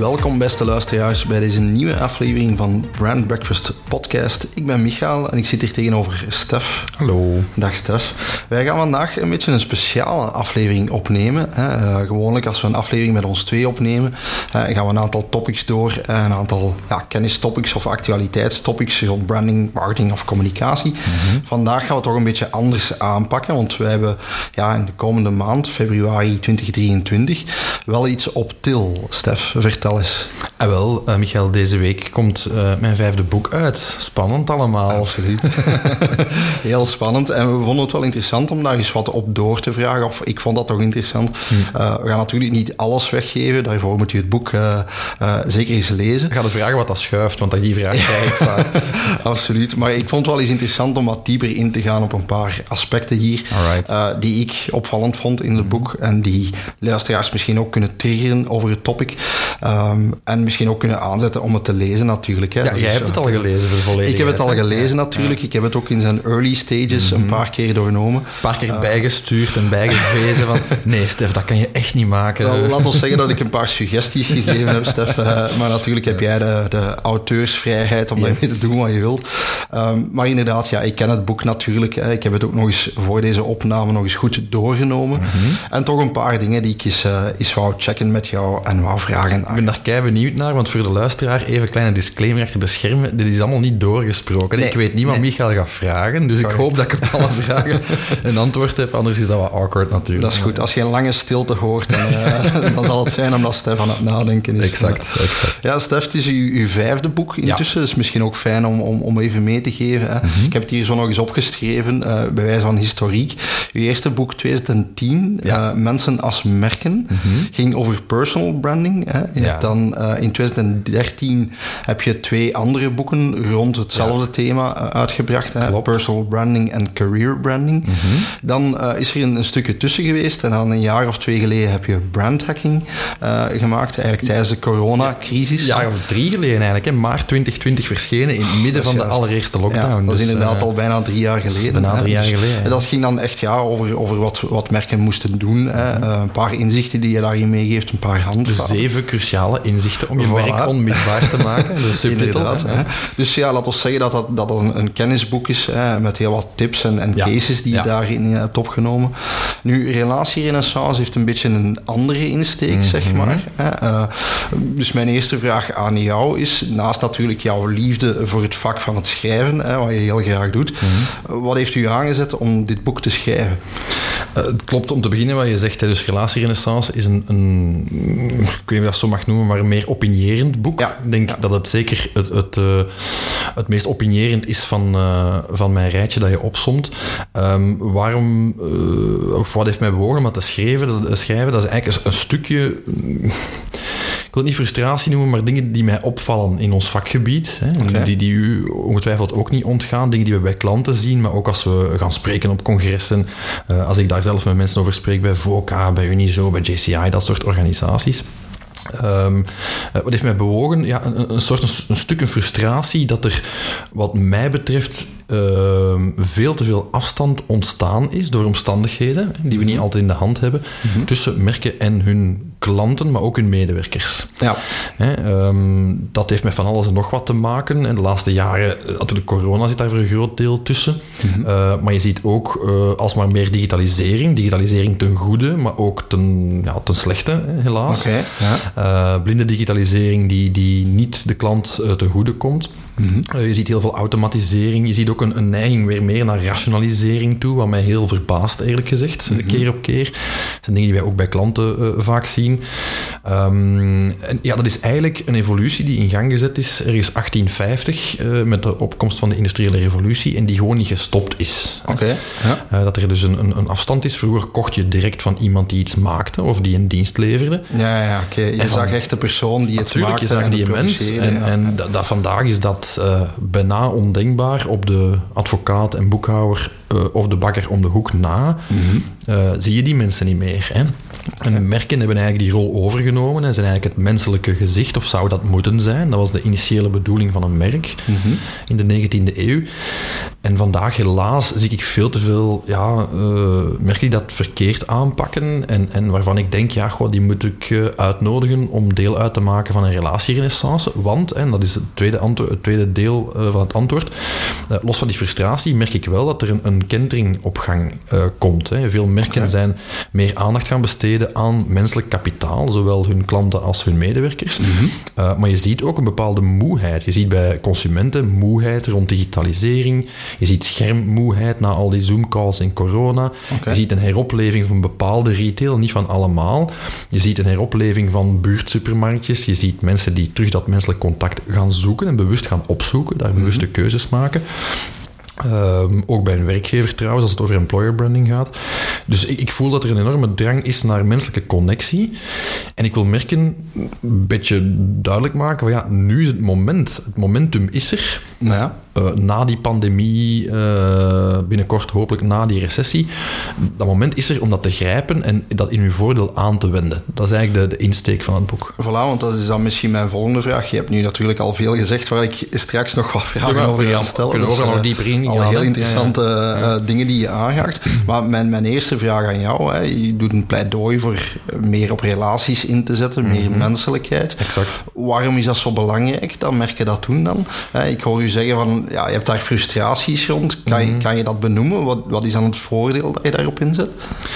Welkom beste luisteraars bij deze nieuwe aflevering van Brand Breakfast Podcast. Ik ben Michael en ik zit hier tegenover Stef. Hallo. Dag Stef. Wij gaan vandaag een beetje een speciale aflevering opnemen. Uh, gewoonlijk als we een aflevering met ons twee opnemen, uh, gaan we een aantal topics door. Uh, een aantal ja, kennistopics of actualiteitstopics rond branding, marketing of communicatie. Mm -hmm. Vandaag gaan we het toch een beetje anders aanpakken, want we hebben ja, in de komende maand, februari 2023, wel iets op til. Stef, vertel eens. Ah, wel, uh, Michael, deze week komt uh, mijn vijfde boek uit. Spannend allemaal. Absoluut. Heel spannend. En we vonden het wel interessant om daar eens wat op door te vragen. Of ik vond dat toch interessant. Hm. Uh, we gaan natuurlijk niet alles weggeven. Daarvoor moet u het boek zeker eens lezen. Ik ga de vragen wat dat schuift, want die vraag krijg ik vaak. Absoluut. Maar ik vond het wel eens interessant om wat dieper in te gaan op een paar aspecten hier. die ik opvallend vond in het boek. En die luisteraars misschien ook kunnen triggeren over het topic. Um, en misschien ook kunnen aanzetten om het te lezen natuurlijk. Hè. Ja, jij dus, hebt het al gelezen voor de volledige Ik heb het al gelezen natuurlijk. Ja. Ik heb het ook in zijn early stages mm -hmm. een paar keer doorgenomen. Een paar keer bijgestuurd en bijgevezen van... Nee, Stef, dat kan je echt niet maken. Wel, laat ons zeggen dat ik een paar suggesties gegeven heb, Stef. Uh, maar natuurlijk heb jij de, de auteursvrijheid om yes. daarmee te doen wat je wilt. Um, maar inderdaad, ja, ik ken het boek natuurlijk. Hè. Ik heb het ook nog eens voor deze opname nog eens goed doorgenomen. Mm -hmm. En toch een paar dingen die ik eens, uh, eens wou checken met jou en wou vragen. Ik ben daar kei benieuwd naar, want voor de luisteraar even een kleine disclaimer achter de schermen. Dit is allemaal niet doorgesproken. Nee, ik weet niet wat nee. Michael gaat vragen, dus Correct. ik hoop dat ik op alle vragen een antwoord heb. Anders is dat wat awkward natuurlijk. Dat is goed. Als je een lange stilte hoort, dan, uh, dan zal het zijn omdat Stef aan het nadenken is. Exact. exact. Ja, Stef, het is uw, uw vijfde boek intussen. Ja. is misschien ook fijn om, om, om even mee te geven. Hè. Mm -hmm. Ik heb het hier zo nog eens opgeschreven, uh, bij wijze van historiek. Uw eerste boek, 2010, ja. uh, Mensen als merken, mm -hmm. ging over personal branding. Hè. Je ja. dan in 2013 heb je twee andere boeken rond hetzelfde thema uitgebracht. Hè? Personal branding en career branding. Mm -hmm. Dan uh, is er een, een, stukje tussen geweest. En dan een jaar of twee geleden heb je brand hacking gemaakt. Eigenlijk tijdens de coronacrisis. Ja, of drie geleden eigenlijk. Hè? Maart 2020 verschenen in het midden van de allereerste lockdown. Ja, dat is dus, inderdaad al bijna drie jaar geleden. Bijna drie jaar geleden. Dus, dat ging dan echt ja, over, over wat, wat merken moesten doen. Hè? Mm -hmm. een paar inzichten die je daarin meegeeft. Een paar handvaten. Zeven cruciale inzichten om je voilà. werk onmisbaar te maken. De subtitel. Hè? Dus ja, laten we zeggen dat dat, dat een, een kennisboek is hè, met heel wat tips en, en ja. cases die ja. Je daarin hebt opgenomen. Nu, Relatierenaissance heeft een beetje een andere insteek, mm -hmm. zeg maar. Hè? Uh, dus mijn eerste vraag aan jou is, naast natuurlijk jouw liefde voor het vak van het schrijven, hè, wat je heel graag doet, mm -hmm. wat heeft u aangezet om dit boek te schrijven? Uh, het klopt om te beginnen wat je zegt. Hè, dus Relatierenaissance is een, een, ik weet niet of je dat zo mag noemen, maar een meer opinierend boek. Ja. Ik denk ja. dat het zeker het, het, uh, het meest opinierend is van, uh, van mijn rijtje dat je opsomt. Um, waarom, uh, of wat heeft mij bewogen om dat te schrijven, dat, schrijven? Dat is eigenlijk een, een stukje ik wil het niet frustratie noemen, maar dingen die mij opvallen in ons vakgebied. Hè, okay. die, die u ongetwijfeld ook niet ontgaan. Dingen die we bij klanten zien, maar ook als we gaan spreken op congressen. Uh, als ik daar zelf met mensen over spreek, bij VOCA, bij Unizo, bij JCI, dat soort organisaties. Um, wat heeft mij bewogen? Ja, een, een soort een, een stuk een frustratie dat er, wat mij betreft, uh, veel te veel afstand ontstaan is door omstandigheden die we niet altijd in de hand hebben mm -hmm. tussen merken en hun klanten, maar ook hun medewerkers. Ja. Hè, um, dat heeft met van alles en nog wat te maken. En de laatste jaren, natuurlijk corona zit daar voor een groot deel tussen. Mm -hmm. uh, maar je ziet ook uh, alsmaar meer digitalisering. Digitalisering ten goede, maar ook ten, ja, ten slechte, helaas. Okay, ja. Uh, blinde digitalisering die, die niet de klant ten goede komt. Mm -hmm. uh, je ziet heel veel automatisering. Je ziet ook een, een, neiging weer meer naar rationalisering toe, wat mij heel verbaast, eerlijk gezegd, mm -hmm. keer op keer. Dat zijn dingen die wij ook bij klanten uh, vaak zien. Ehm, en ja, dat is eigenlijk een evolutie die in gang gezet is ergens 1850 uh, met de opkomst van de industriële revolutie en die gewoon niet gestopt is. Oké. Ja. Dat er dus een, een, een, afstand is. Vroeger kocht je direct van iemand die iets maakte of die een dienst leverde. Ja, ja oké. Je zag echt de persoon die het maakte. je zag die mens. En, ja. en dat, dat, vandaag is dat uh, bijna ondenkbaar op de advocaat en boekhouder of de bakker om de hoek na. Mm -hmm. zie je die mensen niet meer. Hè? En merken hebben eigenlijk die rol overgenomen en zijn eigenlijk het menselijke gezicht, of zou dat moeten zijn? Dat was de initiële bedoeling van een merk mm -hmm. in de 19e eeuw. En vandaag helaas zie ik veel te veel ja, uh, merken die dat verkeerd aanpakken en, en waarvan ik denk, ja, goh, die moet ik uh, uitnodigen om deel uit te maken van een relatierenaissance. Want, en dat is het tweede, het tweede deel uh, van het antwoord, los van die frustratie merk ik wel dat er een, een kentering op gang komt. Hè. Veel merken okay. zijn meer aandacht gaan besteden aan menselijk kapitaal, zowel hun klanten als hun medewerkers. Mm -hmm. uh, maar je ziet ook een bepaalde moeheid. Je ziet bij consumenten moeheid rond digitalisering. Je ziet schermmoeheid na al die Zoom-calls in corona. Okay. Je ziet een heropleving van bepaalde retail, niet van allemaal. Je ziet een heropleving van buurtsupermarktjes. Je ziet mensen die terug dat menselijk contact gaan zoeken en bewust gaan opzoeken, daar bewuste mm -hmm. keuzes maken. Um, ook bij een werkgever trouwens, als het over employer branding gaat. Dus ik, ik, voel dat er een enorme drang is naar menselijke connectie. En ik wil merken, een beetje duidelijk maken, van ja, nu is het moment. Het momentum is er. Ja. Uh, na die pandemie, uh, binnenkort hopelijk na die recessie. Dat moment is er om dat te grijpen en dat in uw voordeel aan te wenden. Dat is eigenlijk de, de insteek van het boek. Voilà, want dat is dan misschien mijn volgende vraag. Je hebt nu natuurlijk al veel gezegd waar ik straks nog wat vragen ja, over ga stellen. Kunnen we dus, uh, nog dieper in al heel interessante ja, ja. Dingen die je aangaat. Maar mijn, mijn eerste vraag aan jou, hè, je doet een pleidooi voor meer op relaties in te zetten, meer mm -hmm. menselijkheid. Exact. Waarom is dat zo belangrijk? Dan merk je dat doen dan. Ik hoor u zeggen van, ja, je hebt daar frustraties rond. Kan, je, kan je dat benoemen? Wat, wat is dan het voordeel dat je daarop inzet?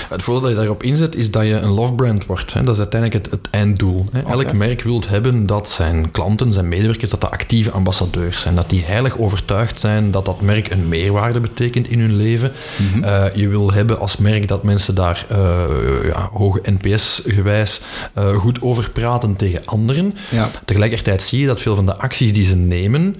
Het voordeel dat je daarop inzet is dat je een love brand wordt. Hè. Dat is uiteindelijk het, het einddoel. Hè. Okay. Elk merk wil hebben dat zijn klanten, zijn medewerkers, dat dat actieve ambassadeurs zijn. Dat die heilig overtuigd zijn dat dat merk een meerwaarde betekent in hun leven. -hmm. uh, je wil hebben als merk dat mensen daar uh, ja, hoge NPS-gewijs uh, goed over praten tegen anderen. Ja. Tegelijkertijd zie je dat veel van de acties die ze nemen,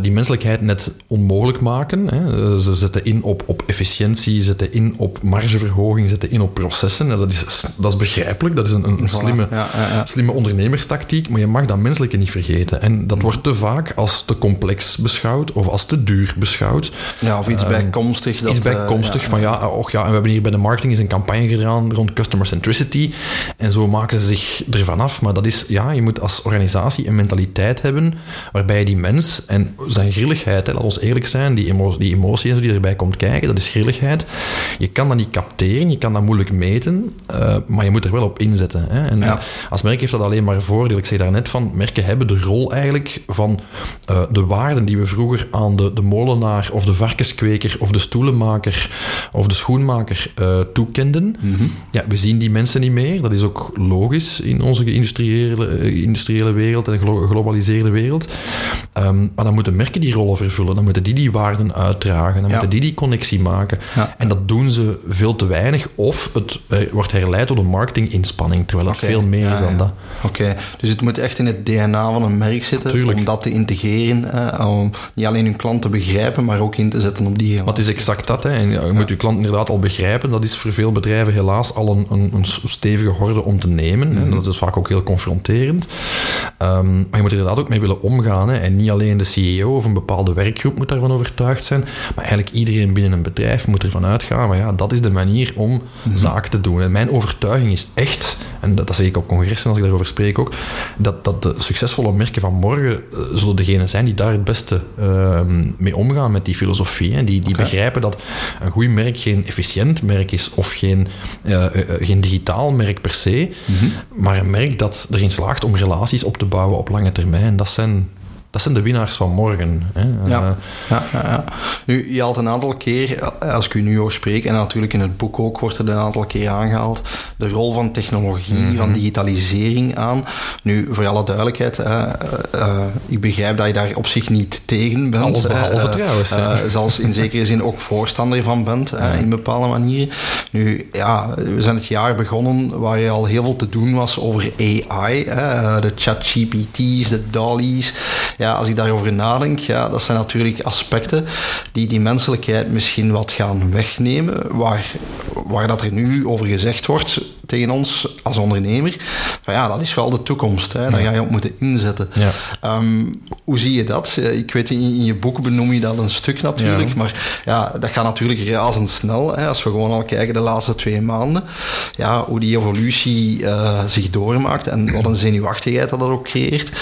die net onmogelijk maken. Hè. Ze zetten in op, op efficiëntie, zetten in op margeverhoging, zetten in op processen. Dat is, dat is begrijpelijk, dat is een, een slimme, ja, ja, ja. slimme ondernemerstactiek, maar je mag dat menselijke niet vergeten. En dat wordt te vaak als te complex beschouwd of als te duur beschouwd. Ja, of iets uh, bijkomstig. Dat, iets bijkomstig uh, van ja, och ja, en we hebben hier bij de marketing eens een campagne gedaan rond customer centricity en zo maken ze zich ervan af. Maar dat is, ja, je moet als organisatie een mentaliteit hebben waarbij je die mens en zijn grilligheid, hè, laat ons eerlijk zijn, die, emo die emotie die erbij komt kijken, dat is grilligheid. Je kan dat niet capteren, je kan dat moeilijk meten, uh, maar je moet er wel op inzetten. Hè. En ja. als merk heeft dat alleen maar voordeel. Ik zeg daar net van, merken hebben de rol eigenlijk van uh, de waarden die we vroeger aan de, de molenaar of de varkenskweker of de stoelenmaker of de schoenmaker uh, toekenden. Mm -hmm. Ja, we zien die mensen niet meer. Dat is ook logisch in onze geïndustriële industriële wereld en globaliseerde wereld. Um, maar dan moeten merken die rollen vervullen. Dan moeten die die waarden uitdragen. Dan ja. moeten die die connectie maken. Ja. En dat doen ze veel te weinig. Of het uh, wordt herleid tot een marketinginspanning, terwijl het okay. veel meer is dan dat. Oké, okay. dus het moet echt in het DNA van een merk zitten Tuurlijk. om dat te integreren. Uh, om niet alleen hun klant te begrijpen, maar ook in te zetten op die. Het is exact dat. Hè. En je moet je klant inderdaad al begrijpen. Dat is voor veel bedrijven helaas al een, een, een stevige horde om te nemen. Mm. Dat is vaak ook heel confronterend. Um, maar je moet er inderdaad ook mee willen omgaan. Hè. En niet alleen de CEO of een bepaalde werkgroep moet daarvan overtuigd zijn, maar eigenlijk iedereen binnen een bedrijf moet ervan uitgaan. Maar ja, dat is de manier om mm. zaken te doen. En mijn overtuiging is echt, en dat, dat zeg ik op congressen als ik daarover spreek ook, dat, dat de succesvolle merken van morgen uh, zullen degene zijn die daar het beste uh, mee omgaan met die filosofie. Hè. Die, die okay. begrijpen dat een goed merk geen efficiënt merk is of geen, uh, geen digitaal merk per se, mm -hmm. maar een merk dat erin slaagt om relaties op te bouwen op lange termijn. Dat zijn dat zijn de winnaars van morgen. Hè. Ja, uh, ja, ja, ja, Nu, je had een aantal keer, als ik u nu hoor spreken, en natuurlijk in het boek ook wordt het een aantal keer aangehaald, de rol van technologie, van mhm. digitalisering aan. Nu, voor alle duidelijkheid, uh, ik begrijp dat je daar op zich niet tegen bent. Alles behalve trouwens. zelfs in zekere zin ook voorstander van bent, in bepaalde manieren. Nu, ja, we zijn het jaar begonnen waar je al heel veel te doen was over AI. de ChatGPT's, de DALI's. Ja, als ik daarover nadenk, ja, dat zijn natuurlijk aspecten die die menselijkheid misschien wat gaan wegnemen, waar, waar dat er nu over gezegd wordt tegen ons als ondernemer, van ja, dat is wel de toekomst. Hè. Daar ga je op moeten inzetten. Ja. Ehm, hoe zie je dat? Eh, ik weet, in, in je boek benoem je dat een stuk natuurlijk, maar ja, dat gaat natuurlijk razendsnel. Hè, als we gewoon al kijken de laatste twee maanden, ja, hoe die evolutie uh, zich doormaakt en wat een zenuwachtigheid dat dat ook creëert.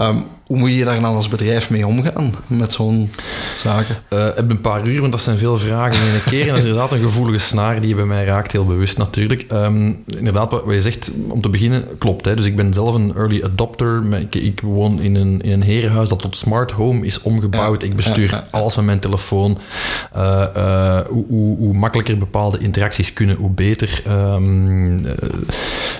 Um, hoe moet je daar dan als bedrijf mee omgaan met zo'n zaken? Uh, heb een paar uur, want dat zijn veel vragen in een keer. En dat is inderdaad een gevoelige snaar die bij mij raakt, heel bewust natuurlijk. Um, inderdaad, wat je zegt, om te beginnen, klopt. Hè. Dus ik ben zelf een early adopter. Ik, ik woon in een, in een herenhuis dat tot smart home is omgebouwd. ik bestuur alles met mijn telefoon. Uh, uh, hoe, hoe, hoe, makkelijker bepaalde interacties kunnen, hoe beter. Um,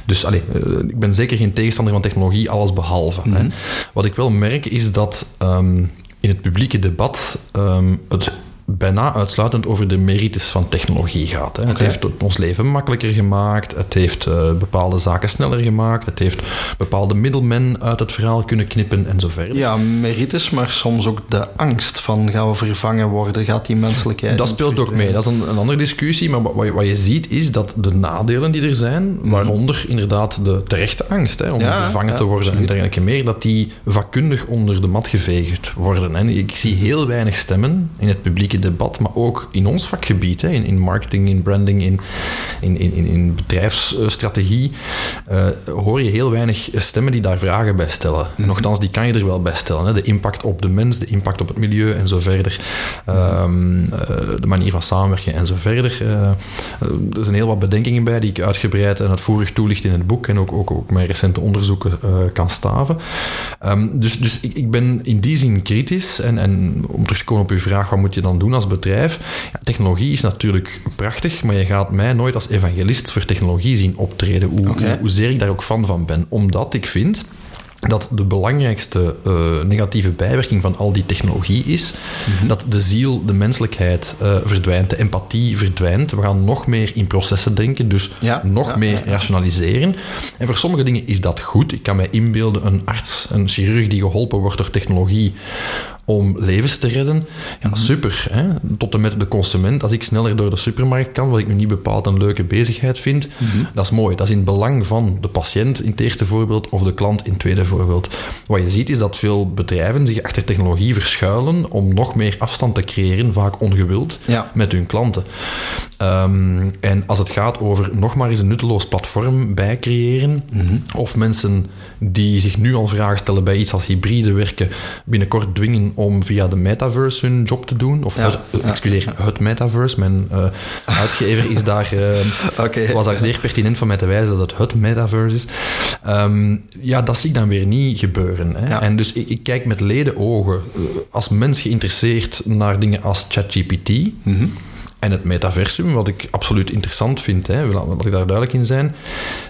dus allez, ik ben zeker geen tegenstander van technologie, alles behalve. hè. Mhm. Wat ik wel merk is dat um, in het publieke debat um, het bijna uitsluitend over de merites van technologie gaat. Hè. Het heeft ons leven makkelijker gemaakt, het heeft uh, bepaalde zaken sneller gemaakt, het heeft bepaalde middelmen uit het verhaal kunnen knippen en zo verder. Ja, merites, maar soms ook de angst van gaan we vervangen worden, gaat die menselijkheid... Dat speelt ook mee, dat is een, een andere discussie, maar wat, wat, je ziet is dat de nadelen die er zijn, mhm. waaronder inderdaad de terechte angst hè, om vervangen te worden en dergelijke meer, dat die vakkundig onder de mat geveegd worden. En ik zie heel weinig stemmen in het publieke debat, maar ook in ons vakgebied, hè, in, in marketing, in branding, in, in, in, in bedrijfsstrategie, uh, hoor je heel weinig stemmen die daar vragen bij stellen. Mm Nochtans, die kan je er wel bij stellen. Hè. De impact op de mens, de impact op het milieu en zo verder. Um, uh, de manier van samenwerken en zo verder. Uh, er zijn heel wat bedenkingen bij die ik uitgebreid en uitvoerig toelicht in het boek en ook, ook, ook mijn recente onderzoeken kan staven. Um, dus dus ik, ik ben in die zin kritisch en, en om terug te komen op uw vraag, wat moet je dan doen als bedrijf. Ja, technologie is natuurlijk prachtig, maar je gaat mij nooit als evangelist voor technologie zien optreden. Hoe, okay. hoezeer ik daar ook fan van ben. Omdat ik vind dat de belangrijkste uh, negatieve bijwerking van al die technologie is mhm. dat de ziel, de menselijkheid uh, verdwijnt, de empathie verdwijnt. We gaan nog meer in processen denken, dus ja, nog ja, meer ja, rationaliseren. En voor sommige dingen is dat goed. Ik kan mij inbeelden, een arts, een chirurg die geholpen wordt door technologie om levens te redden. Ja, mhm. super. Hè? Tot en met de consument. Als ik sneller door de supermarkt kan, wat ik nu niet bepaald een leuke bezigheid vind, mhm. dat is mooi. Dat is in het belang van de patiënt in het eerste voorbeeld of de klant in het tweede voorbeeld. Wat je ziet is dat veel bedrijven zich achter technologie verschuilen om nog meer afstand te creëren, vaak ongewild, met hun klanten. Um, en als het gaat over nog maar eens een nutteloos platform bijcreëren, mm of mensen die zich nu al vragen stellen bij iets als hybride werken, binnenkort dwingen om via de metaverse hun job te doen. Of het, excuseer, het metaverse. Mijn uh, uitgever is daar, uh, was daar zeer pertinent van mij te wijzen dat het het metaverse is. Um, ja, dat zie ik dan weer niet gebeuren. Hè. En dus ik, ik, kijk met leden ogen als mens geïnteresseerd naar dingen als ChatGPT. Mm en het metaversum, wat ik absoluut interessant vind, hè, laat ik daar duidelijk in zijn.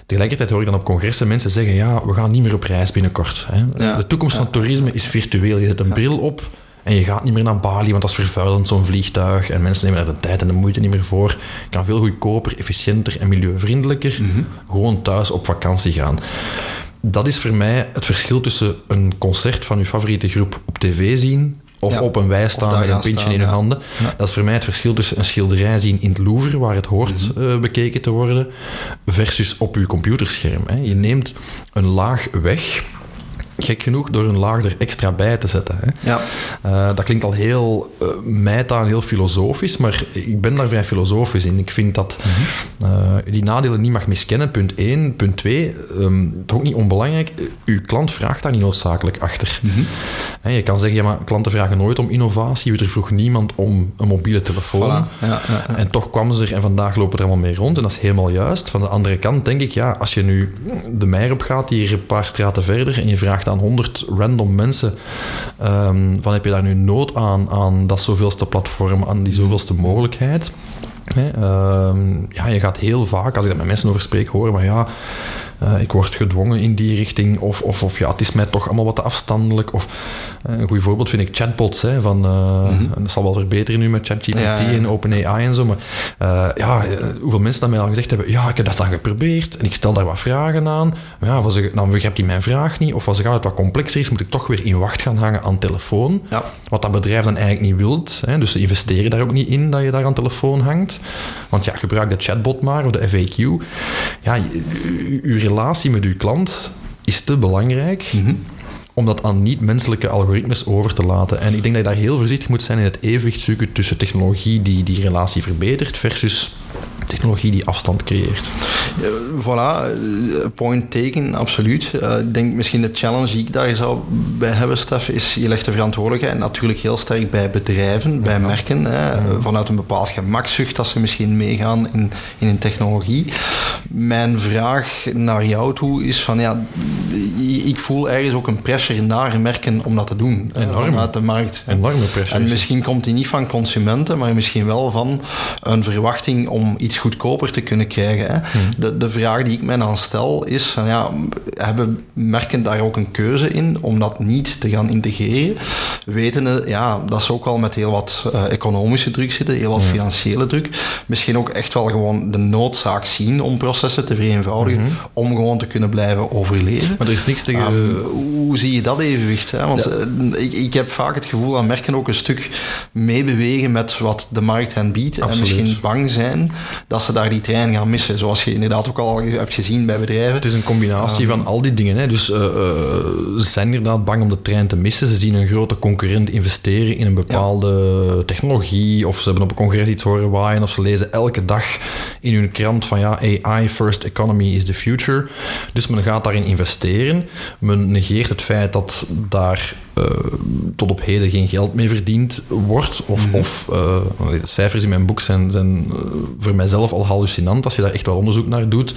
Tegelijkertijd hoor ik dan op congressen mensen zeggen, ja, we gaan niet meer op reis binnenkort. Hè. de toekomst van toerisme is virtueel. Je zet een bril op en je gaat niet meer naar Bali, want dat is vervuilend, zo'n vliegtuig. En mensen nemen er de tijd en de moeite niet meer voor. Je kan veel goedkoper, efficiënter en milieuvriendelijker mhm. gewoon thuis op vakantie gaan. Dat is voor mij het verschil tussen een concert van uw favoriete groep op tv zien of op een wei staan met een pintje in hun handen. Dat is voor mij het verschil tussen een schilderij zien in het Louvre, waar het hoort mhm. eh, bekeken te worden, versus op uw computerscherm. Hè. Je neemt een laag weg gek genoeg door een laag er extra bij te zetten. Hè. Ja. Uh, dat klinkt al heel uh, en heel filosofisch, maar ik ben daar vrij filosofisch in. Ik vind dat uh, die nadelen niet mag miskennen, punt 1. Punt 2, um, het is ook niet onbelangrijk, uw klant vraagt daar niet noodzakelijk achter. Mm -hmm. je kan zeggen, ja, maar klanten vragen nooit om innovatie. Er vroeg niemand om een mobiele telefoon. Voilà. Ja, ja, en toch kwamen ze er en vandaag lopen er allemaal mee rond. En dat is helemaal juist. Van de andere kant denk ik, ja, als je nu de Meijer op gaat, hier een paar straten verder, en je vraagt aan 100 random mensen. Um, van heb je daar nu nood aan, aan dat zoveelste platform, aan die zoveelste mogelijkheid? Ehm, ja, je gaat heel vaak, als ik daar met mensen over spreek, horen maar ja, uh, ik word gedwongen in die richting, of, of, of ja, het is mij toch allemaal wat afstandelijk. Of, uh, een goed voorbeeld vind ik chatbots, hè, van, mm -hmm. dat zal wel verbeteren nu met ChatGPT ja, ja. en OpenAI en zo, maar ja, hoeveel mensen dat mij al gezegd hebben, ja, ik heb dat dan geprobeerd en ik stel daar wat vragen aan, maar ja, ze, dan begrijpt hij mijn vraag niet, of als het wat complexer is, moet ik toch weer in wacht gaan hangen aan telefoon, ja. wat dat bedrijf dan eigenlijk niet wilt, hè, dus ze investeren daar ook niet in dat je daar aan telefoon hangt, want ja, gebruik de chatbot maar, of de FAQ, ja, uw relatie met uw klant is te belangrijk mm -hmm. om dat aan niet-menselijke algoritmes over te laten. En ik denk dat je daar heel voorzichtig moet zijn in het evenwicht zoeken tussen technologie die die relatie verbetert versus technologie die afstand creëert. Uh, voilà, point taken, absoluut. Uh, ik denk misschien de challenge die ik daar zou bij hebben, Stef, is je legt de verantwoordelijkheid natuurlijk heel sterk bij bedrijven, ja. bij merken, hè, ja. vanuit een bepaald gemakzucht dat ze misschien meegaan in, in een technologie. Mijn vraag naar jou toe is van ja, ik voel ergens ook een pressure naar merken om dat te doen. Enorm. Vanuit de markt. Enorme pressure. En misschien komt die niet van consumenten, maar misschien wel van een verwachting om iets goedkoper te kunnen krijgen. Hè. Hmm. De, de vraag die ik mij dan stel is, ja, hebben merken daar ook een keuze in om dat niet te gaan integreren? Wetende ja, dat ze ook al met heel wat uh, economische druk zitten, heel wat hmm. financiële druk. Misschien ook echt wel gewoon de noodzaak zien om processen te vereenvoudigen, hmm. om gewoon te kunnen blijven overleven. Maar er is niks tegen... Um, hoe zie je dat evenwicht? Hè? Want ja. ik, ik heb vaak het gevoel dat merken ook een stuk meebewegen met wat de markt hen biedt. Absoluut. En misschien bang zijn dat ze daar die trein gaan missen. Zoals je inderdaad ook al hebt gezien bij bedrijven. Het is een combinatie van al die dingen. Hè. Dus uh, uh, ze zijn inderdaad bang om de trein te missen. Ze zien een grote concurrent investeren in een bepaalde ja. technologie. Of ze hebben op een congres iets horen waaien. Of ze lezen elke dag in hun krant van ja, AI first economy is the future. Dus men gaat daarin investeren. Men negeert het feit dat daar uh, tot op heden geen geld mee verdiend wordt. Of, mm -hmm. of uh, de cijfers in mijn boek zijn, zijn uh, voor mijzelf al hallucinant als je daar echt wel onderzoek naar doet.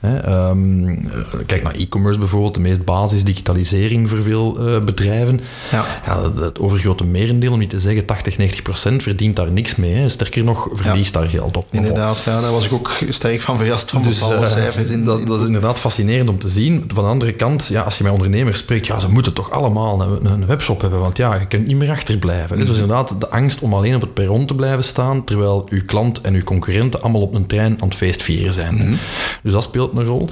Hè, um, kijk naar e-commerce bijvoorbeeld, de meest basis digitalisering voor veel bedrijven. Ja. Ja, het, overgrote merendeel, om niet te zeggen 80, 90 procent, verdient daar niks mee. Hè. Sterker nog, verliest ja. daar geld op. Inderdaad, ja, daar was ik ook sterk van verrast van dus, bepaalde cijfers. In, dat, dat, is inderdaad fascinerend om te zien. Van de andere kant, ja, als je met ondernemers spreekt, ja, ze moeten toch allemaal een, een webshop hebben, want ja, je kunt niet meer achterblijven. Dus inderdaad de angst om alleen op het perron te blijven staan, terwijl uw klant en uw concurrenten allemaal op een trein aan het feestvieren zijn. Mm -hmm. Dus dat speelt een rol.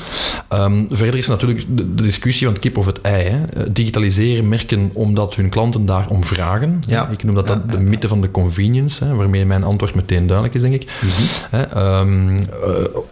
Um, verder is natuurlijk de, de, discussie van het kip of het ei. Hè. Digitaliseren merken omdat hun klanten daarom vragen. Ja. Ik noem dat, dat de mythe van de convenience, hè, waarmee mijn antwoord meteen duidelijk is, denk ik. Mm -hmm. um, uh,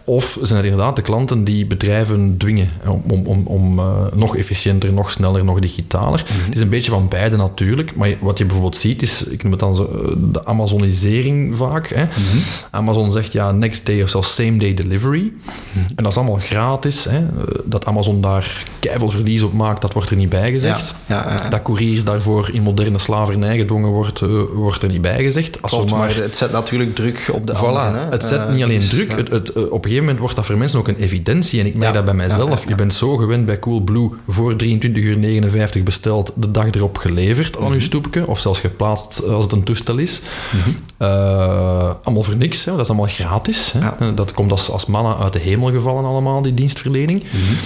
of zijn het inderdaad de klanten die bedrijven dwingen om, om, om, om uh, nog efficiënter, nog sneller, nog digitaler. Het is een beetje van beide natuurlijk. Maar wat je bijvoorbeeld ziet is, ik noem het dan zo, de Amazonisering vaak. Hè. Mm -hmm. Amazon zegt ja, next day of zelfs same day delivery. Mm -hmm. En dat is allemaal gratis. Hè. Dat Amazon daar keiveel verlies op maakt, dat wordt er niet bij gezegd. Ja, ja, ja. Dat couriers daarvoor in moderne slavernij gedwongen wordt, uh, wordt er niet bij gezegd. Als Klopt, maar, maar, het zet natuurlijk druk op de voilà, anderen. Hè. Het zet uh, niet alleen druk, het, het, op een gegeven moment wordt dat voor mensen ook een evidentie. En ik merk dat bij mijzelf. Je bent zo gewend bij Coolblue voor 23 uur 59 besteld, de dag erop geleverd aan mm -hmm. uw stoepje, of zelfs geplaatst als het een toestel is. Mm -hmm. uh, allemaal voor niks, hè. dat is allemaal gratis. Hè. Ja. Dat komt als, als mannen uit de hemel gevallen allemaal, die dienstverlening. Mm -hmm.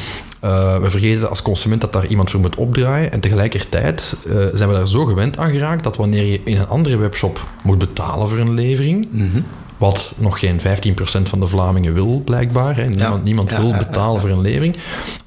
Uh, we vergeten als consument dat daar iemand voor moet opdraaien. En tegelijkertijd uh, zijn we daar zo gewend aan geraakt dat wanneer je in een andere webshop moet betalen voor een levering, mm -hmm. Wat nog geen 15% van de Vlamingen wil, blijkbaar. Hè. Niemand, ja. niemand wil betalen voor een levering.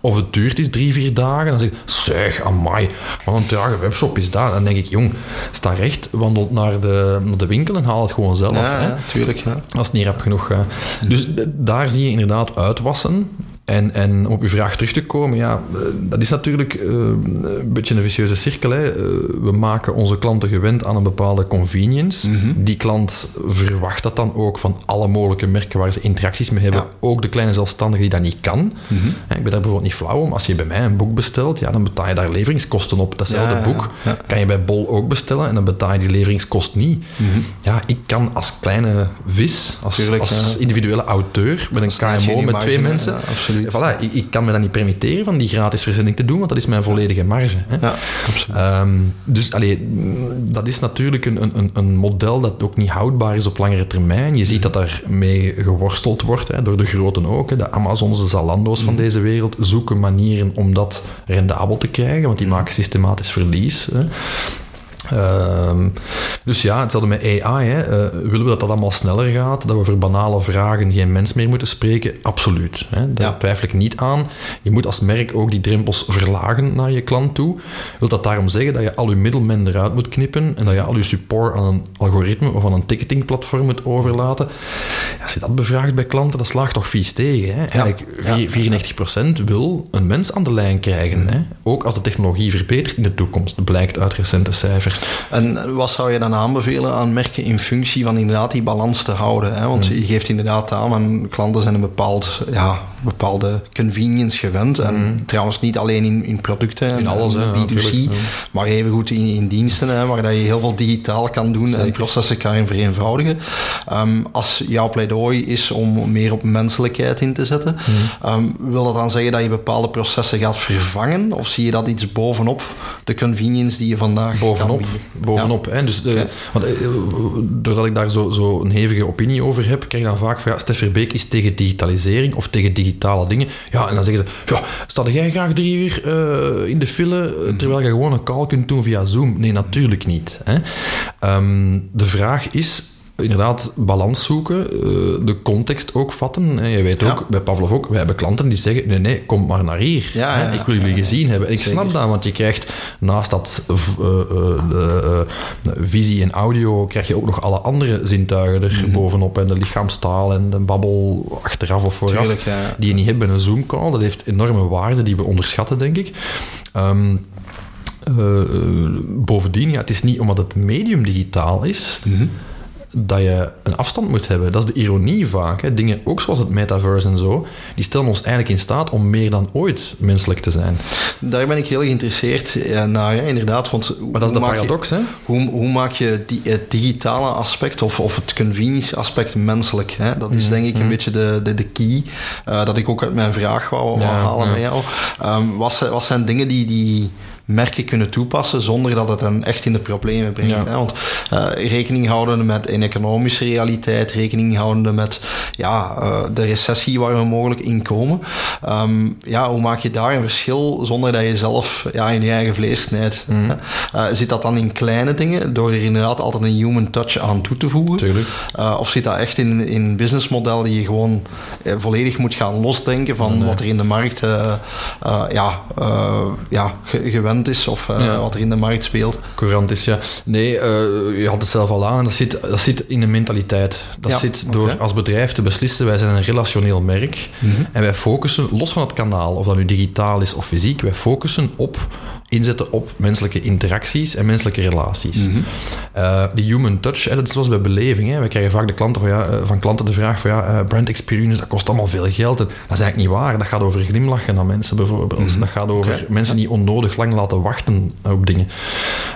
Of het duurt is drie, vier dagen. Dan zeg ik, zeg, amai, wat een trage webshop is dat. Dan denk ik, jong, sta recht, wandelt naar de, naar de winkel en haal het gewoon zelf. Ja, hè. tuurlijk. Als het niet rap genoeg gaat. Dus daar zie je inderdaad uitwassen. En, en om op uw vraag terug te komen, ja, dat is natuurlijk uh, een beetje een vicieuze cirkel. Hè. Uh, we maken onze klanten gewend aan een bepaalde convenience. Mm -hmm. Die klant verwacht dat dan ook van alle mogelijke merken waar ze interacties mee hebben. Ja. Ook de kleine zelfstandige die dat niet kan. Mm -hmm. Ik ben daar bijvoorbeeld niet flauw om. Als je bij mij een boek bestelt, ja, dan betaal je daar leveringskosten op. Datzelfde ja, boek ja, kan je bij Bol ook bestellen en dan betaal je die leveringskost niet. Mm -hmm. Ja, ik kan als kleine vis, als, Tuurlijk, als individuele auteur met een KMO met twee mensen absoluut. Voilà, ik, ik, kan me dat niet permitteren van die gratis verzending te doen, want dat is mijn volledige marge. Hè. Ja, absoluut. Um, dus allee, dat is natuurlijk een, een, een model dat ook niet houdbaar is op langere termijn. Je ziet dat daarmee geworsteld wordt, hè, door de groten ook. Hè. De Amazons, de Zalando's van deze wereld zoeken manieren om dat rendabel te krijgen, want die maken systematisch verlies. Hè. Uh, dus ja, hetzelfde met AI. Hè. Uh, willen we dat dat allemaal sneller gaat? Dat we voor banale vragen geen mens meer moeten spreken? Absoluut. Hè. Daar ja. twijfel ik niet aan. Je moet als merk ook die drempels verlagen naar je klant toe. Wil dat daarom zeggen dat je al je middelmen eruit moet knippen en dat je al je support aan een algoritme of aan een ticketingplatform moet overlaten? Als je dat bevraagt bij klanten, dat slaagt toch vies tegen. Hè. Ja. 94% wil een mens aan de lijn krijgen. Hè. Ook als de technologie verbetert in de toekomst, blijkt uit recente cijfers. En wat zou je dan aanbevelen aan merken in functie van inderdaad die balans te houden? Hè? Want mm. je geeft inderdaad aan, mijn klanten zijn een bepaald, ja, bepaalde convenience gewend. En mm. trouwens niet alleen in, in producten, in alles, en, B2C, maar even goed in, in diensten, hè, waar dat je heel veel digitaal kan doen en processen kan vereenvoudigen. Um, als jouw pleidooi is om meer op menselijkheid in te zetten, mm. um, wil dat dan zeggen dat je bepaalde processen gaat vervangen? Of zie je dat iets bovenop de convenience die je vandaag bovenop? bovenop. Hè? Dus de, want, eh, doordat ik daar zo, zo een hevige opinie over heb, krijg je dan vaak van ja, Stef Verbeek is tegen digitalisering of tegen digitale dingen. Ja, en dan zeggen ze, ja, sta jij graag drie uur uh, in de file mhm. terwijl je gewoon een call kunt doen via Zoom? Nee, natuurlijk niet. Hè? Um, de vraag is, inderdaad balans zoeken, eh, de context ook vatten. Je weet ook, bij Pavlov ook, wij hebben klanten die zeggen, nee, nee, kom maar naar hier. Ja, ik wil jullie gezien hebben. ik snap dat, want je krijgt naast dat uh, de, visie en audio, krijg je ook nog alle andere zintuigen er mhm. bovenop. En de lichaamstaal en de babbel achteraf of vooraf, die je niet hebt bij een Zoom-call. Dat heeft enorme waarde die we onderschatten, denk ik. Um, bovendien, ja, het is niet omdat het medium digitaal is... Mhm dat je een afstand moet hebben. Dat is de ironie vaak. Hè. Dingen, ook zoals het metaverse en zo, die stellen ons eigenlijk in staat om meer dan ooit menselijk te zijn. Daar ben ik heel geïnteresseerd naar, hè, inderdaad. Want maar dat is de paradox, hè? Hoe, hoe maak je die, het digitale aspect of, of het convenience aspect menselijk? Hè? Dat is mhm, denk ik een mhm. beetje de, de, de key, uh, dat ik ook uit mijn vraag wou, ja, halen ja. met jou. Um, wat, wat zijn dingen die... die merken kunnen toepassen zonder dat het hen echt in de problemen brengt. Hè? Want uh, rekening houden met een economische realiteit, rekening houden met ja, uh, de recessie waar we mogelijk in komen. Um, ja, hoe maak je daar een verschil zonder dat je zelf ja, in je eigen vlees snijdt? Mm. Uh, zit dat dan in kleine dingen, door er inderdaad altijd een human touch aan toe te voegen? Tuurlijk. of zit dat echt in, in een businessmodel die je gewoon volledig moet gaan losdenken van wat er in de markt ja, ja, gewend is of uh, wat er in de markt speelt. Courant is, ja. Nee, uh, je had het zelf al aan. Dat zit, dat zit in de mentaliteit. Dat zit door als bedrijf te beslissen, wij zijn een relationeel merk. Mm -hmm. En wij focussen, los van het kanaal, of dat nu digitaal is of fysiek, wij focussen op inzetten op menselijke interacties en menselijke relaties. Mm die human touch, hè, dat is zoals bij beleving. Hè. We krijgen vaak de klanten van, ja, eh, van klanten de vraag van ja, uh, brand experience, dat kost allemaal veel geld. En dat is eigenlijk niet waar. Dat gaat over glimlachen naar mensen bijvoorbeeld. Mm -hmm. Dat gaat over mensen die onnodig lang laten wachten op dingen.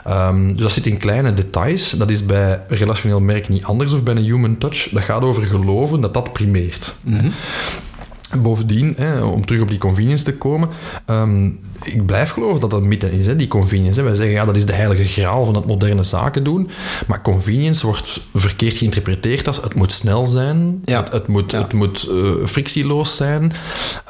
Um, dus dat zit in kleine details. Dat is bij relationeel merk niet anders of bij een human touch. Dat gaat over geloven dat dat primeert. Mm -hmm. Bovendien, hè, om terug op die convenience te komen, um, ik blijf geloven dat dat een mythe is, hè, die convenience. Hè. Wij zeggen, ja, dat is de heilige graal van het moderne zaken doen. Maar convenience wordt verkeerd geïnterpreteerd als het moet snel zijn, ja. het, het, moet, het moet uh, frictieloos zijn.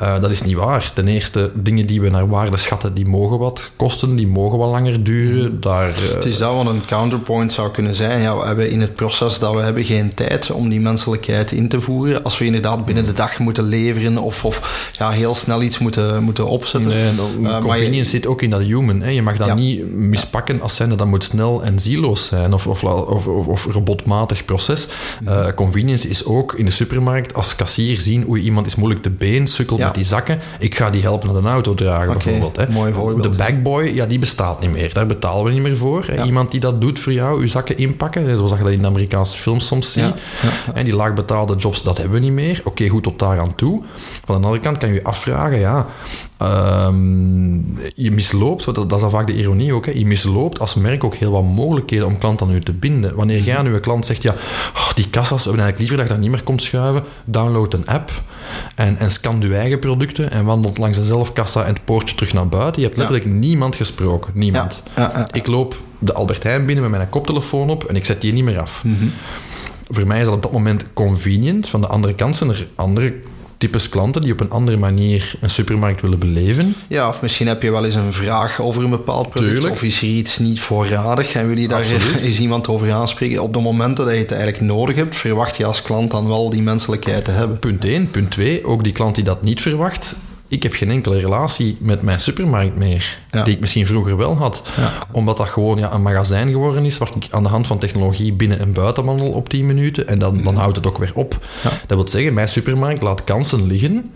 Uh, dat is niet waar. Ten eerste, dingen die we naar waarde schatten, die mogen wat kosten, die mogen wat langer duren. Daar, uh... Het is dat wat een counterpoint zou kunnen zijn. Ja, we hebben in het proces dat we hebben geen tijd om die menselijkheid in te voeren. Als we inderdaad binnen de dag moeten leveren of, of ja, heel snel iets moeten, moeten opzetten. Nee, convenience zit ook in dat human. Hè. Je mag dat niet mispakken als zijnde dat moet snel en zieloos zijn of, of, of, of robotmatig proces. Uh, convenience is ook in de supermarkt als kassier zien hoe iemand is moeilijk te been, sukkelt met die zakken. Ik ga die helpen naar de auto dragen bijvoorbeeld. Hè. Mooi voorbeeld. De bagboy, ja, die bestaat niet meer. Daar betalen we niet meer voor. Iemand die dat doet voor jou, uw zakken inpakken, zoals je dat in de Amerikaanse films soms ziet. En die laagbetaalde jobs, dat hebben we niet meer. Oké, goed tot daar aan toe. Van de andere kant kan je je afvragen, ja, ehm, je misloopt, dat, dat is al vaak de ironie ook, hè, je misloopt als merk ook heel wat mogelijkheden om klanten aan u te binden. Wanneer jij aan uw klant zegt, ja, oh, die kassas, we hebben eigenlijk liever dat je dat niet meer komt schuiven, download een app en, en scan uw eigen producten en wandelt langs de zelfkassa en het poortje terug naar buiten. Je hebt letterlijk niemand gesproken, niemand. Ja. Ik loop de Albert Heijn binnen met mijn koptelefoon op en ik zet die niet meer af. Mhm. Voor mij is dat op dat moment convenient. Van de andere kant zijn er andere types klanten die op een andere manier een supermarkt willen beleven. Ja, of misschien heb je wel eens een vraag over een bepaald product. Tuurlijk. Of is er iets niet voorradig en wil je daar eens iemand over aanspreken. Op de momenten dat je het eigenlijk nodig hebt, verwacht je als klant dan wel die menselijkheid te hebben. Punt 1. Punt 2. Ook die klant die dat niet verwacht, ik heb geen enkele relatie met mijn supermarkt meer, die ik misschien vroeger wel had. Omdat dat gewoon ja, een magazijn geworden is, waar ik aan de hand van technologie binnen- en buiten wandel op 10 minuten. En dan, dan houdt het ook weer op. Dat wil zeggen, mijn supermarkt laat kansen liggen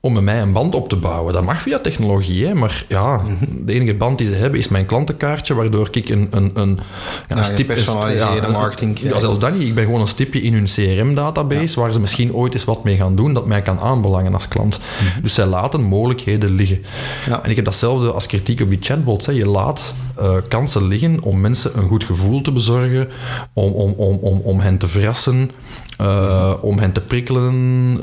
om met mij een band op te bouwen. Dat mag via technologie, hè? maar ja, mhm. de enige band die ze hebben is mijn klantenkaartje, waardoor ik een, een, een, ja, een stip... Personaliseerde marketing Ja, zelfs dat niet. Ik ben gewoon een stipje in hun CRM-database, waar ze misschien ooit eens wat mee gaan doen, dat mij kan aanbelangen als klant. Mhm. Dus zij laten mogelijkheden liggen. En ik heb datzelfde als kritiek op die chatbots. Hè. Je laat uh, kansen liggen om mensen een goed gevoel te bezorgen, om, om, om, om, om hen te verrassen, uh, om hen te prikkelen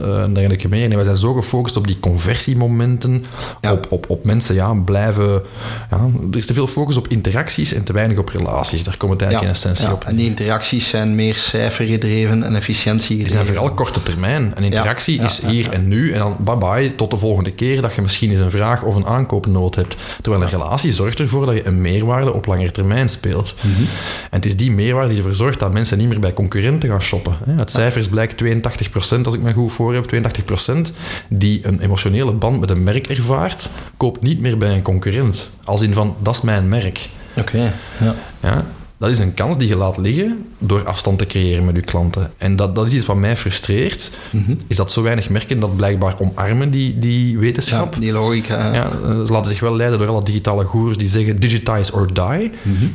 uh, en dergelijke meer. En wij zijn zo gefocust op die conversiemomenten, op, op, op mensen ja, blijven... Ja, er is te veel focus op interacties en te weinig op relaties. Daar komt het eigenlijk in essentie op. En die interacties zijn meer cijfergedreven en efficiëntie Die zijn vooral korte termijn. Een interactie is hier en nu en dan bye-bye, tot de volgende keer dat je misschien eens een vraag of een aankoopnood hebt. Terwijl een relatie zorgt ervoor dat je een meerwaarde op langere termijn speelt. Mhm. En het is die meerwaarde die ervoor zorgt dat mensen niet meer bij concurrenten gaan shoppen. Het cijfers blijkt 82%, als ik me goed voor heb, 82% die een emotionele band met een merk ervaart, koopt niet meer bij een concurrent. Als in van, dat is mijn merk. Oké, ja. ja. Dat is een kans die je laat liggen door afstand te creëren met je klanten. En dat, dat is iets wat mij frustreert, mhm. is dat zo weinig merken dat blijkbaar omarmen die, die wetenschap. Ja, die logica. Ja, ze laten zich wel leiden door alle digitale goers die zeggen digitize or die. Mhm.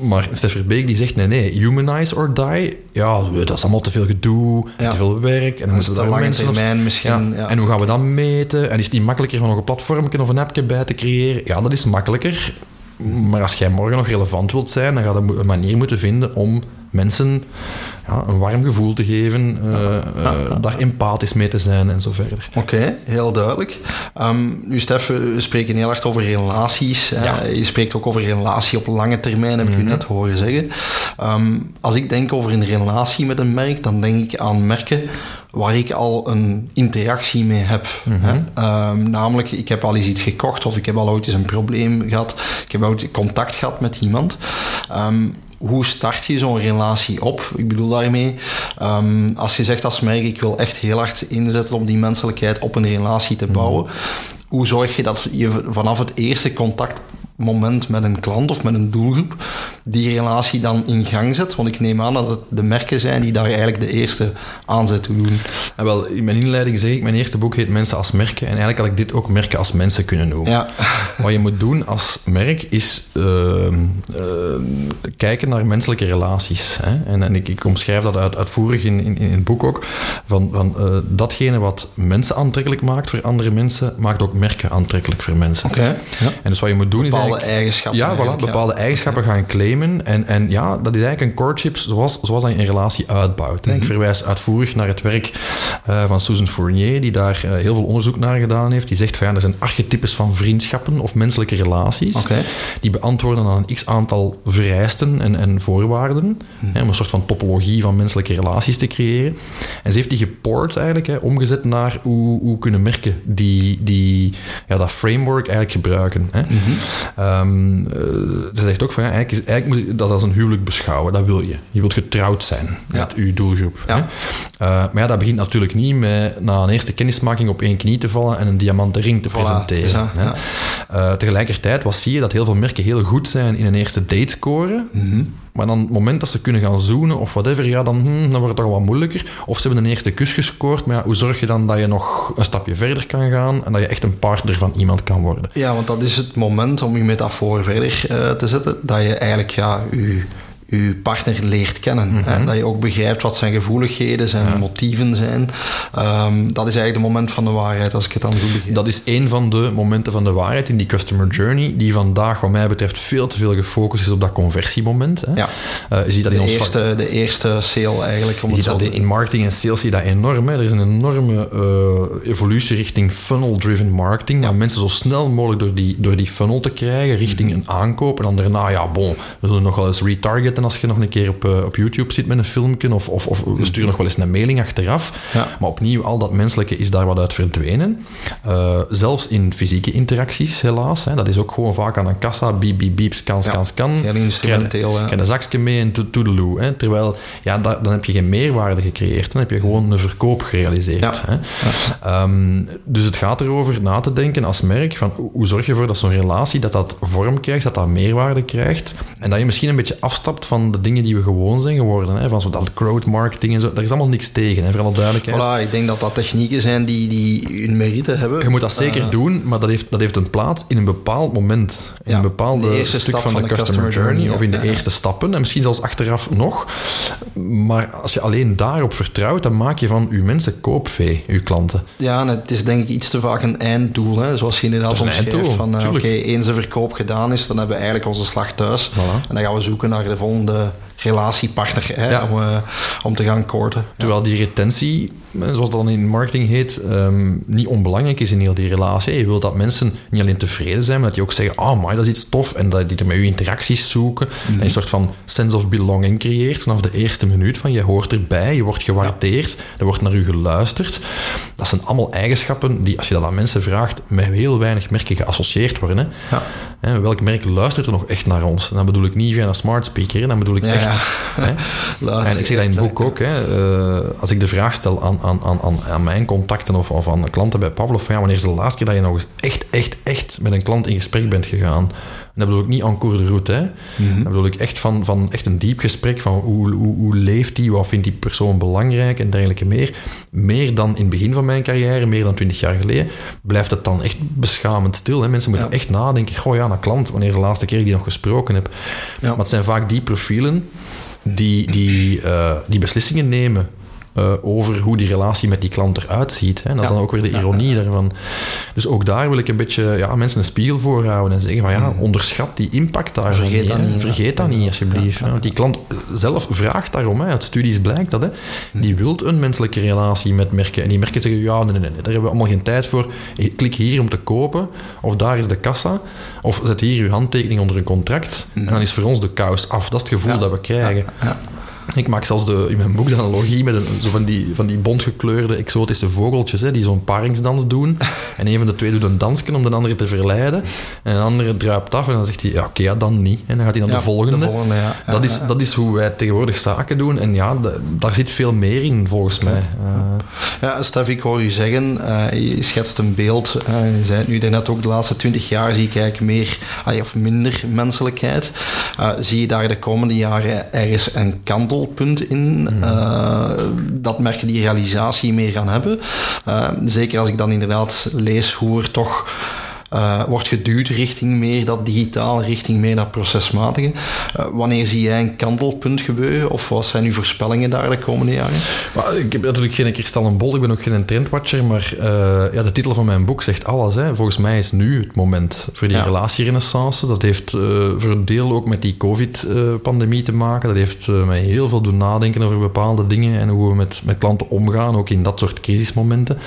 Maar Stefan Beek die zegt nee, nee, humanize or die. Ja, dat is allemaal te veel gedoe, te veel werk. En dan moeten lange mensen termijn misschien. Ja. En hoe gaan we dat meten? En is het niet makkelijker om nog een platform of een appje bij te creëren? Ja, dat is makkelijker. Maar als jij morgen nog relevant wilt zijn, dan ga je een manier moeten vinden om mensen ja, een warm gevoel te geven, uh, daar empathisch mee te zijn en zo verder. Oké, heel duidelijk. Um, nu, Stef, we spreken heel erg over relaties. Je spreekt ook over relatie op lange termijn, heb ik u net horen zeggen. Ehm, als ik denk over een relatie met een merk, dan denk ik aan merken waar ik al een interactie mee heb. Mhm. Ehm, namelijk, ik heb al eens iets gekocht of ik heb al ooit eens een probleem gehad. Ik heb ooit contact gehad met iemand. Um, hoe start je zo'n relatie op? Ik bedoel daarmee, um, als je zegt als merk, ik wil echt heel hard inzetten om die menselijkheid op een relatie te bouwen. Mhm. Hoe zorg je dat je vanaf het eerste contact moment met een klant of met een doelgroep die relatie dan in gang zet? Want ik neem aan dat het de merken zijn die daar eigenlijk de eerste aanzet toe doen. Wel, in mijn inleiding zeg ik, mijn eerste boek heet Mensen als merken. En eigenlijk had ik dit ook merken als mensen kunnen noemen. Ja. Wat je moet doen als merk is uh, uh, kijken naar menselijke relaties. Hè? En, en ik, ik, omschrijf dat uit, uitvoerig in, in, in, het boek ook. Van, van uh, datgene wat mensen aantrekkelijk maakt voor andere mensen, maakt ook merken aantrekkelijk voor mensen. Oké. Ja. En dus wat je moet doen is bepaalde eigenschappen. Ja, voilà, bepaalde eigenschappen gaan En, en ja, dat is eigenlijk een courtship zoals, zoals dat je een relatie uitbouwt. Ik mhm. verwijs uitvoerig naar het werk uh, van Susan Fournier, die daar uh, heel veel onderzoek naar gedaan heeft. Die zegt van ja, er zijn archetypes van vriendschappen of menselijke relaties. Okay. Die beantwoorden aan een x-aantal vereisten en, en voorwaarden. Mm hè, om een soort van topologie van menselijke relaties te creëren. En ze heeft die geport eigenlijk, hè, omgezet naar hoe, hoe kunnen merken die, die, ja, dat framework eigenlijk gebruiken. Hè. Mm Um, ze zegt ook van ja, eigenlijk, eigenlijk moet je dat als een huwelijk beschouwen. Dat wil je. Je wilt getrouwd zijn met je doelgroep. Ja. Uh, maar ja, dat begint natuurlijk niet met na een eerste kennismaking op één knie te vallen en een diamanten ring te presenteren. Ja. Uh, tegelijkertijd wat zie je dat heel veel merken heel goed zijn in een eerste date scoren. Mm maar dan het moment dat ze kunnen gaan zoenen of whatever, ja, dan, hm, dan wordt het toch wat moeilijker. Of ze hebben een eerste kus gescoord, maar ja, hoe zorg je dan dat je nog een stapje verder kan gaan en dat je echt een partner van iemand kan worden? Ja, want dat is het moment om je metafoor verder uh, te zetten, dat je eigenlijk ja, je je partner leert kennen. Mm En dat je ook begrijpt wat zijn gevoeligheden, zijn motieven zijn. Ehm, dat is eigenlijk het moment van de waarheid, als ik het dan goed begrijp. Dat is een van de momenten van de waarheid in die customer journey, die vandaag, wat mij betreft, veel te veel gefocust is op dat conversiemoment. Hè. Ja. Uh, je ziet dat de, in eerste, de eerste sale eigenlijk. Om je ziet dat in marketing en sales zie je dat enorm. Hè. Er is een enorme uh, evolutie richting funnel-driven marketing. Ja. mensen zo snel mogelijk door die, door die funnel te krijgen, richting mhm. een aankoop. En dan daarna, ja, bon, we zullen nog wel eens retargeten als je nog een keer op, uh, op YouTube zit met een filmpje. Of, of, of we sturen nog wel eens een mailing achteraf. Ja. Maar opnieuw, al dat menselijke is daar wat uit verdwenen. Uh, zelfs in fysieke interacties, helaas. Hè. Dat is ook gewoon vaak aan een kassa. Biep, biep, biep, scan, scan, scan. Heel instrumenteel. Krijg een zakje mee en toedeloe. Hè. Terwijl, ja, dan heb je geen meerwaarde gecreëerd. Dan heb je gewoon een verkoop gerealiseerd. Hè. Um, dus het gaat erover na te denken als merk van hoe zorg je ervoor dat zo'n relatie dat dat vorm krijgt, dat dat meerwaarde krijgt. En dat je misschien een beetje afstapt van de dingen die we gewoon zijn geworden. Hè. Van zo dat crowd marketing en zo. Daar is allemaal niks tegen, hè, voor alle duidelijkheid. Voilà, ik denk dat dat technieken zijn die, die hun merite hebben. Je moet dat zeker uh, doen, maar dat heeft, dat heeft een plaats in een bepaald moment. In ja, een bepaalde stuk van, de, customer, journey, of in de eerste stappen. En misschien zelfs achteraf nog. Maar als je alleen daarop vertrouwt, dan maak je van je mensen koopvee, je klanten. Ja, en het is denk ik iets te vaak een einddoel. Hè? Zoals je inderdaad omschrijft. Van, uh, oké, okay, eens de verkoop gedaan is, dan hebben we eigenlijk onze slag thuis. Voilà. En dan gaan we zoeken naar de volgende relatiepartner hè, om, uh, om te gaan korten. Terwijl die retentie, zoals dat dan in marketing heet, um, niet onbelangrijk is in heel die relatie. Je wilt dat mensen niet alleen tevreden zijn, maar dat die ook zeggen, oh maar dat is iets tof, en dat die er met je interacties zoeken. Mm -hmm. En een soort van sense of belonging creëert vanaf de eerste minuut van je hoort erbij, je wordt gewaardeerd, ja. er wordt naar u geluisterd. Dat zijn allemaal eigenschappen die, als je dat aan mensen vraagt, met heel weinig merken geassocieerd worden. Hè. Ja. Hè, welk merk luistert er nog echt naar ons? En dan bedoel ik niet via een smart speaker, dan bedoel ik ja, echt... Hè? en ik zeg dat in het boek ook, hè, uh, als ik de vraag stel aan, aan, aan, aan mijn contacten of, of aan klanten bij Pavlov, ja, wanneer is de laatste keer dat je nog eens echt, echt, echt met een klant in gesprek bent gegaan? En dat bedoel ik niet en cours de route. Hè. Mm-hmm. Dat bedoel ik echt van, van echt een diep gesprek van hoe, hoe, hoe leeft die, wat vindt die persoon belangrijk en dergelijke meer. Meer dan in het begin van mijn carrière, meer dan twintig jaar geleden, blijft het dan echt beschamend stil. Hè. Mensen moeten ja. echt nadenken, goh ja, naar klant, wanneer is de laatste keer die nog gesproken heb. Ja. Maar het zijn vaak die profielen die, die, uh, die beslissingen nemen uh, over hoe die relatie met die klant eruit ziet. Hè. Dat is dan ook weer de ironie daarvan. Dus ook daar wil ik een beetje ja, mensen een spiegel voor houden en zeggen van ja, onderschat die impact daar. Vergeet dat niet. Vergeet dat niet, alsjeblieft. Want die klant zelf vraagt daarom. Hè. Uit studies blijkt dat. Hè. Die wilt een menselijke relatie met merken. En die merken zeggen, ja, nee, nee, nee, daar hebben we allemaal geen tijd voor. Klik hier om te kopen. Of daar is de kassa. Of zet hier uw handtekening onder een contract. En dan is voor ons de kous af. Dat is het gevoel dat we krijgen. Ik maak zelfs de, in mijn boek de analogie met een, zo van, die, van die bontgekleurde exotische vogeltjes hè, die zo'n paringsdans doen. En een van de twee doet een dansje om de andere te verleiden. En de andere druipt af en dan zegt hij, ja, oké, ja, dan niet. En dan gaat hij naar ja, de volgende. De volgende ja. Dat, is, dat is hoe wij tegenwoordig zaken doen. En ja, daar zit veel meer in, volgens mij. Uh, ja, Stef, ik hoor je zeggen, uh, je schetst een beeld. Uh, je zei het nu net ook, de laatste twintig jaar zie ik eigenlijk meer, of minder menselijkheid. zie je daar de komende jaren ergens een kantel punt in. Uh, dat merken die realisatie meer gaan hebben. Uh, zeker als ik dan inderdaad lees hoe er toch uh, wordt geduwd richting meer dat digitaal, richting meer dat procesmatige. Uh, wanneer zie jij een kantelpunt gebeuren? Of wat zijn uw voorspellingen daar de komende jaren? Maar, ik heb natuurlijk geen kristallenbol, ik ben ook geen trendwatcher, maar uh, ja, de titel van mijn boek zegt alles. Hè. Volgens mij is nu het moment voor die ja. relatierenaissance. Dat heeft voor een deel ook met die COVID-pandemie te maken. Dat heeft mij heel veel doen nadenken over bepaalde dingen en hoe we met, met klanten omgaan, ook in dat soort crisismomenten.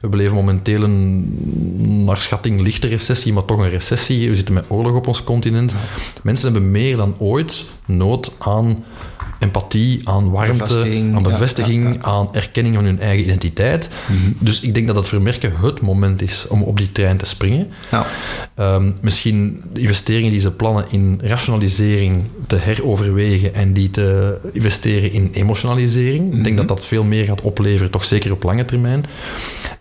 We beleven momenteel een, naar schatting, lichter recessie, maar toch een recessie. We zitten met oorlog op ons continent. Mensen hebben meer dan ooit nood aan empathie, aan warmte, bevestiging, aan bevestiging, ja, ja, ja. aan erkenning van hun eigen identiteit. -hmm. Dus ik denk dat het vermerken het moment is om op die trein te springen. Um, misschien de investeringen die ze plannen in rationalisering te heroverwegen en die te investeren in emotionalisering. Ik denk mhm. dat dat veel meer gaat opleveren, toch zeker op lange termijn.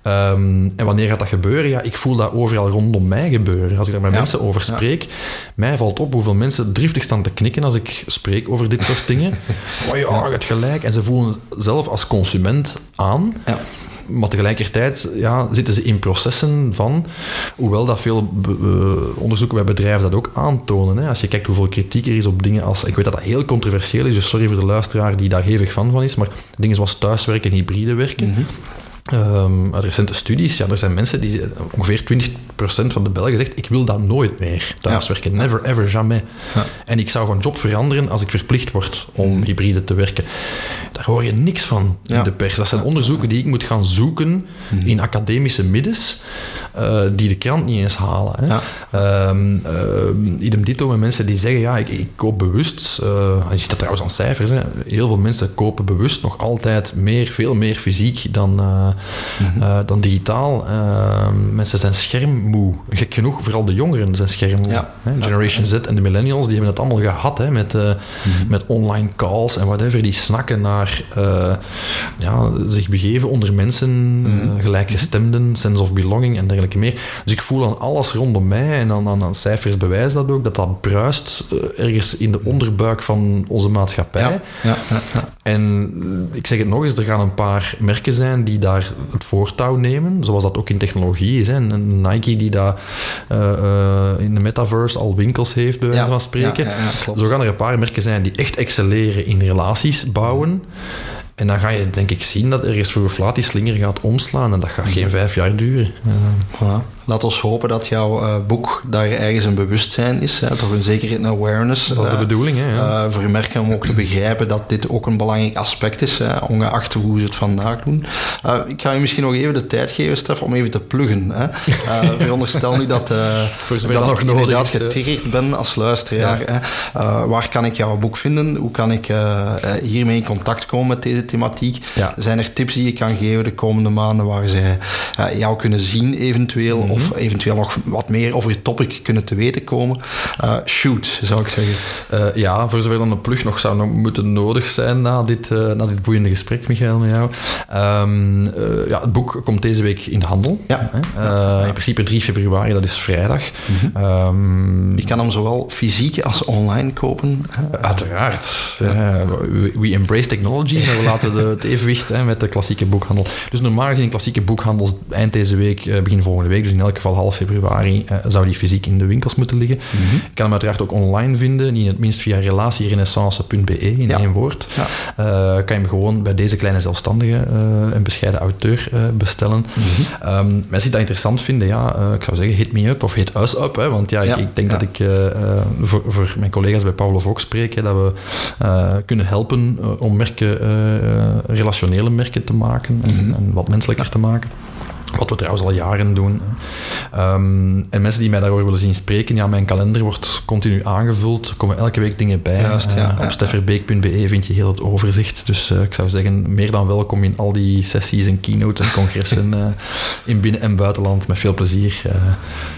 Um, en wanneer gaat dat gebeuren? Ja, ik voel dat overal rondom mij gebeuren. Als ik daar met mensen over spreek, mij valt op hoeveel mensen driftig staan te knikken als ik spreek over dit soort dingen. oh ja, het gelijk. En ze voelen zelf als consument aan. Ja. Maar tegelijkertijd ja, zitten ze in processen van, hoewel dat veel onderzoeken bij bedrijven dat ook aantonen. Hè. Als je kijkt hoeveel kritiek er is op dingen als, ik weet dat dat heel controversieel is, dus sorry voor de luisteraar die daar hevig fan van is, maar dingen zoals thuiswerken en hybride werken. Mhm. Um, uit recente studies, ja, er zijn mensen die ongeveer 20% van de Belgen zegt: Ik wil dat nooit meer thuiswerken. Ja. Never, ever, jamais. Ja. En ik zou van job veranderen als ik verplicht word om hybride te werken. Daar hoor je niks van in de pers. Dat zijn onderzoeken die ik moet gaan zoeken mhm. in academische middens, uh, die de krant niet eens halen. Hè. Um, uh, idem dito met mensen die zeggen: Ja, ik, ik koop bewust. Uh, je ziet dat trouwens aan cijfers. Hè. Heel veel mensen kopen bewust nog altijd meer, veel meer fysiek dan uh, dan digitaal. Uh, mensen zijn schermmoe. Gek genoeg, vooral de jongeren zijn schermmoe. Ja. Generation Z en de millennials, die hebben het allemaal gehad hè, met, mm met online calls en whatever. Die snakken naar ja, zich begeven onder mensen, mm gelijkgestemden, sense of belonging en dergelijke meer. Dus ik voel aan alles rondom mij en aan, aan, cijfers bewijzen dat ook, dat dat bruist ergens in de onderbuik van onze maatschappij. Ja. En ik zeg het nog eens, er gaan een paar merken zijn die daar het voortouw nemen, zoals dat ook in technologie is. Hè. Een Nike die daar in de metaverse al winkels heeft, bij wijze van spreken. Zo gaan er een paar merken zijn die echt excelleren in relaties bouwen. En dan ga je denk ik zien dat ergens voor flaat die slinger gaat omslaan en dat gaat geen vijf jaar duren. Voilà. Laat ons hopen dat jouw uh, boek daar ergens een bewustzijn is, hè, toch een zekere en awareness. Dat is de eh, bedoeling, hè? Ja. Uh, voor je merken om ook te begrijpen dat dit ook een belangrijk aspect is, hè, ongeacht hoe ze het vandaag doen. ik ga je misschien nog even de tijd geven, Stef, om even te pluggen. Hè. veronderstel nu dat, dat ik nog inderdaad getriggerd ben als luisteraar. Ja. Hè. waar kan ik jouw boek vinden? Hoe kan ik hiermee in contact komen met deze thematiek? Zijn er tips die je kan geven de komende maanden waar zij jou kunnen zien eventueel? Mhm of eventueel nog wat meer over je topic kunnen te weten komen. Uh, shoot, zou ik zeggen. Uh, ja, voor zover dan een plug nog zou nog moeten nodig zijn na dit, uh, na dit boeiende gesprek, Michael, met jou. Um, ja, het boek komt deze week in handel. Ja. In principe 3 februari, dat is vrijdag. Mm -hmm. um, je kan hem zowel fysiek als online kopen. Uiteraard. We, we, embrace technology, maar we laten de, het evenwicht hè, met de klassieke boekhandel. Dus normaal gezien klassieke boekhandel eind deze week, begin volgende week, dus in elk geval half februari uh, zou die fysiek in de winkels moeten liggen. Mm -hmm. Je kan hem uiteraard ook online vinden, niet in het minst via relatierenaissance.be in één woord. Ja. Uh, kan je hem gewoon bij deze kleine zelfstandige uh, en bescheiden auteur bestellen. Mm -hmm. um, mensen die dat interessant vinden, ja, ik zou zeggen hit me up of hit us up, hè, want ja, ja. Ik, ik, denk dat ik voor, voor, mijn collega's bij Pavlov ook spreek, hè, dat we kunnen helpen om merken, relationele merken te maken en, mm -hmm. en wat menselijker te maken. Wat we trouwens al jaren doen. Um, en mensen die mij daarover willen zien spreken, ja, mijn kalender wordt continu aangevuld. Er komen elke week dingen bij. Juist, ja, uh, op stefferbeek.be vind je heel het overzicht. Dus uh, ik zou zeggen, meer dan welkom in al die sessies en keynotes en congressen uh, in binnen- en buitenland. Met veel plezier.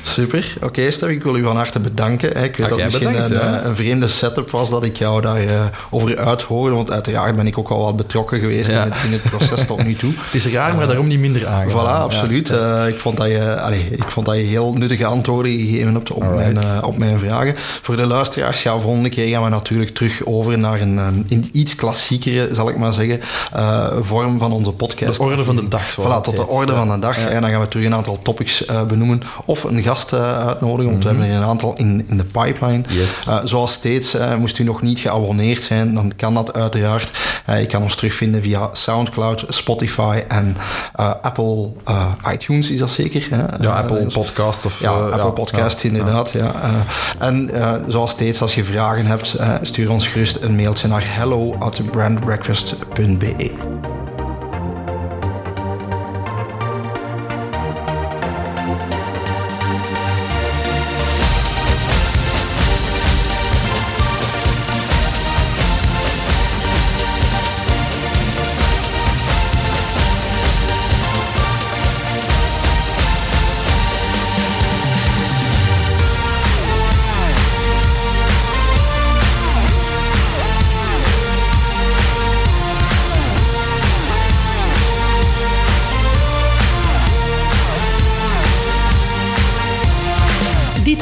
Super. Oké, okay, Stef, ik wil u van harte bedanken. Ik weet dat het misschien bedankt, een, een, vreemde setup was dat ik jou daar over uithoorde. Want uiteraard ben ik ook al wat betrokken geweest in het, in, het, proces tot nu toe. Het is raar, maar daarom niet minder aangenaam. Voilà, absoluut absoluut. Uh, ik, vond dat je, allee, ik vond dat je heel nuttige antwoorden gegeven hebt op, mijn, uh, op mijn vragen. Voor de luisteraars, ja, volgende keer gaan we natuurlijk terug over naar een, een iets klassiekere, zal ik maar zeggen, uh, vorm van onze podcast. De orde van de dag. Voilà, tot de orde van de dag. Ja. En dan gaan we terug een aantal topics benoemen of een gast uitnodigen, want we mhm. hebben er een aantal in, in de pipeline. Yes. zoals steeds, moest u nog niet geabonneerd zijn, dan kan dat uiteraard. je kan ons terugvinden via Soundcloud, Spotify en Apple iTunes is dat zeker. Hè? Ja, Apple dus- Podcast of... Ja, uh, Apple Podcast inderdaad. Ja. Uh, en zoals steeds, als je vragen hebt, stuur ons gerust een mailtje naar hello